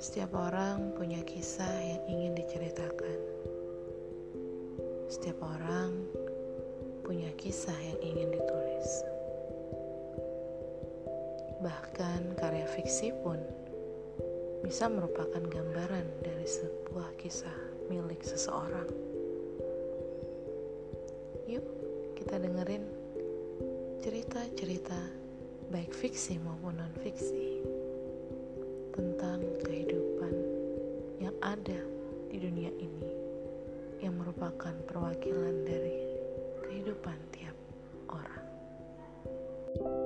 Setiap orang punya kisah yang ingin diceritakan. Setiap orang punya kisah yang ingin ditulis. Bahkan karya fiksi pun bisa merupakan gambaran dari sebuah kisah milik seseorang. Yuk, kita dengerin cerita-cerita baik fiksi maupun non-fiksi ada di dunia ini yang merupakan perwakilan dari kehidupan tiap orang. thank you